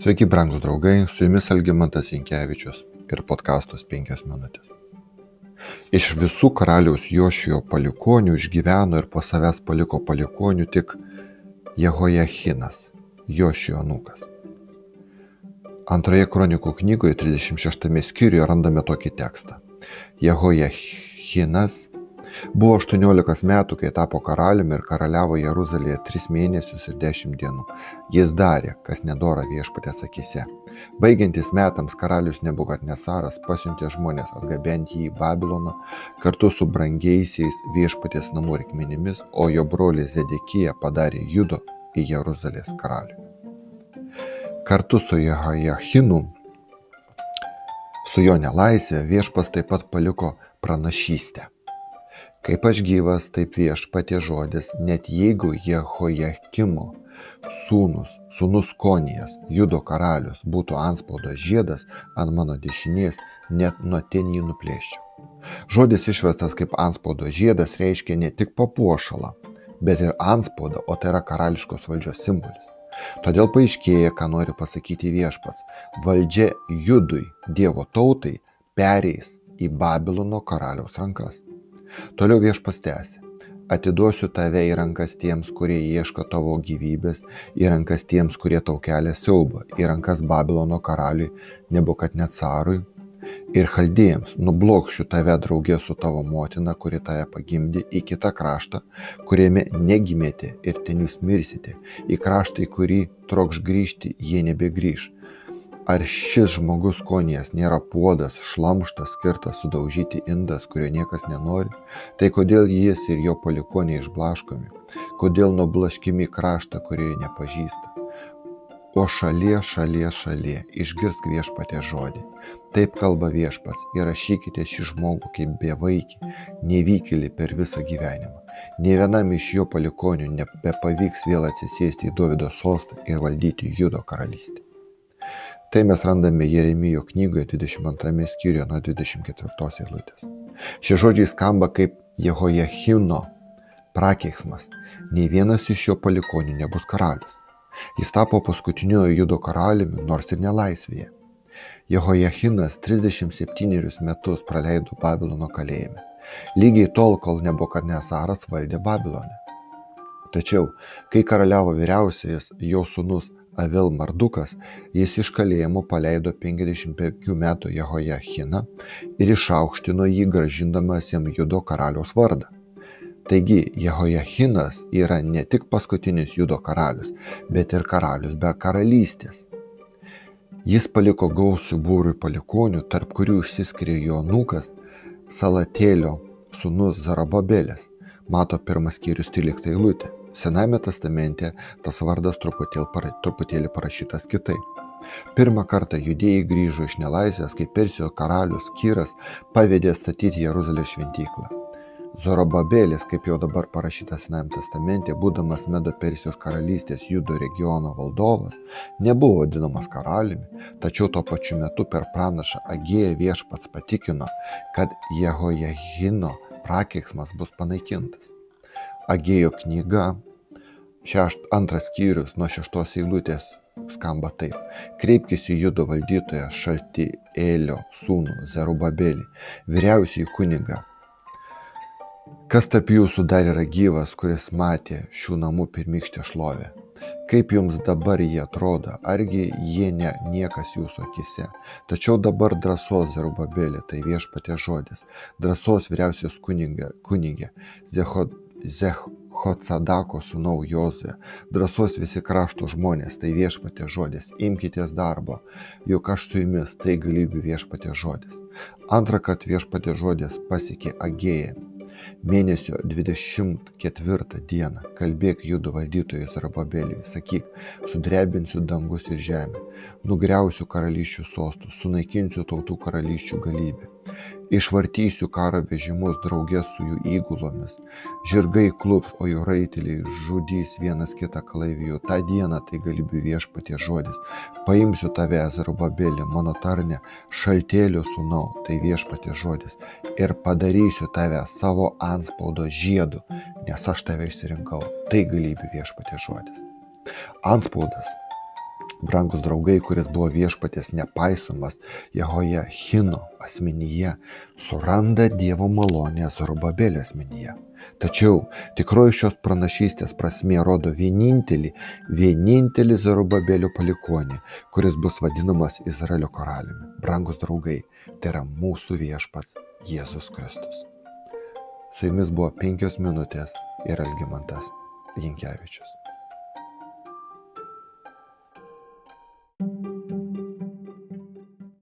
Sveiki, brangūs draugai, su jumis Algimantas Inkevičius ir podkastus 5 minutės. Iš visų karaliaus Jošijo palikonių išgyveno ir po savęs paliko palikonių tik Jehojachinas, Jošijo nukas. Antroje kronikų knygoje 36 skyriuje randame tokį tekstą. Jehojachinas Buvo 18 metų, kai tapo karaliumi ir karaliavo Jeruzalėje 3 mėnesius ir 10 dienų. Jis darė, kas nedora viešpatės akise. Baigiantis metams karalius Nebukadnesaras pasiuntė žmonės atgabenti jį į Babiloną kartu su brangiaisiais viešpatės namų reikmenimis, o jo brolį Zedekija padarė Judo į Jeruzalės karalių. Kartu su Jehojachinu, su jo nelaisvė viešpas taip pat paliko pranašystę. Kaip aš gyvas, taip viešpatie žodis, net jeigu Jehojakimo sūnus, sūnus Konijas, Judo karalius, būtų anspaudo žiedas ant mano dešinės, net nuo ten jį nuplėščiau. Žodis išverstas kaip anspaudo žiedas reiškia ne tik papuošalą, bet ir anspaudą, o tai yra karališkos valdžios simbolis. Todėl paaiškėja, ką nori pasakyti viešpats. Valdžia judui, Dievo tautai, pereis į Babilono karaliaus rankas. Toliau viešpas tęsė. Atiduosiu tave į rankas tiems, kurie ieško tavo gyvybės, į rankas tiems, kurie tau kelia siaubą, į rankas Babilono karaliui, nebukat net carui. Ir chaldėjams nublokšiu tave draugė su tavo motina, kuri tave pagimdė, į kitą kraštą, kuriame negimėte ir ten jūs mirsite, į kraštą, į kurį trokš grįžti, jie nebegrįž ar šis žmogus konijas nėra puodas šlamštas skirtas sudaužyti indas kurio niekas nenori? Tai kodėl jis ir jo palikuoniai išblaškomi? Kodėl nublaškimi kraštą jie nepažįsta? O šalie šalie šalie išgirsk viešpaties žodį. Taip kalba viešpats įrašykite šį žmogų kaip bevaikį nevykėlį per visą gyvenimą. Nė vienam iš jo palikonių nebepavyks vėl atsisėsti į dovydo sostą ir valdyti judo karalystę Tai mes randame Jeremijo knygoje 22 skyriuje nuo 24 eilutės. Šie žodžiai skamba kaip Jehojachino prakeiksmas. Nei vienas iš jo palikonių nebus karalius. Jis tapo paskutiniojo judo karaliumi, nors ir nelaisvėje. Jehojachinas 37 metus praleido Babilono kalėjime. Lygiai tol, kol Nebukadnesaras valdė Babilonę. Tačiau, kai karaliavo vyriausias jo sūnus Avel Mardukas, jis iš kalėjimo paleido 55 metų Jehojachiną ir išaukštino jį gražindamas jam Judo karaliaus vardą. Taigi Jehojachinas yra ne tik paskutinis Judo karalius, bet ir karalius be karalystės. Jis paliko gausių būrių palikonių, tarp kurių išsiskiria jo nukas Salatėlio sūnus Zarababelės. Mato pirmas skyrius 13 eilutė. Sename testamente tas vardas truputėlį, truputėlį parašytas kitaip. Pirmą kartą judėjai grįžo iš nelaisvės, kai Persijos karalius Kyras pavedė statyti Jeruzalės šventyklą. Zorobabėlis, kaip jau dabar parašyta Senajame testamente, būdamas Medo Persijos karalystės Judo regiono valdovas, nebuvo vadinamas karaliumi, tačiau tuo pačiu metu per pranašą Agėją viešpats patikino, kad Jehojahino prakeiksmas bus panaikintas. Agėjo knyga, šešto, antras skyrius nuo šeštos eilutės skamba taip. Kreipkis į judo valdytoją Šaltiėlio sūnų Zerubabelį, vyriausiai kunigą. Kas tarp jūsų dar yra gyvas, kuris matė šių namų pirmykštę šlovę? Kaip jums dabar jie atrodo, argi jie ne niekas jūsų akise? Tačiau dabar drąsos Zerubabelė, tai viešpatė žodis, drąsos vyriausios kunigė, kunigė Zechod Zechocadako sūnau Jozue, drąsos visi krašto žmonės, tai viešpatė žodis, imkitės darbo, juk aš su jumis, tai galybių viešpatė žodis. Antrą kartą viešpatė žodis pasiekė Agėją, Mėnesio 24 dieną kalbėk judų valdytojus Rababeliui, sakyk, sudrebinsiu dangus ir žemę, nugriausiu karalysčių sostus, sunaikinsiu tautų karalysčių galybę, išvartysiu karo vežimus draugės su jų įgulomis, žirgai klups, o jų raiteliai žudys vienas kitą kalaivijų, tą dieną tai galybių viešpatie žodis, paimsiu tave, Zarubabelį, mano tarnę, šaltėlio sūnau, tai viešpatie žodis, ir padarysiu tave savo antspaudo žiedu, nes aš tave išsirinkau. Tai galybių viešpatė žodis. Antspaudas Brangus draugai, kuris buvo viešpatės nepaisomas Jehoje Hino asmenyje, suranda Dievo malonę Zorobabelio asmenyje. Tačiau tikroji šios pranašystės prasmė rodo vienintelį, vienintelį Zorobabelio palikonį, kuris bus vadinamas Izraelio karaliumi. Brangus draugai, tai yra mūsų viešpats Jėzus Kristus. Su jumis buvo penkios minutės ir Algimantas Jankevičius.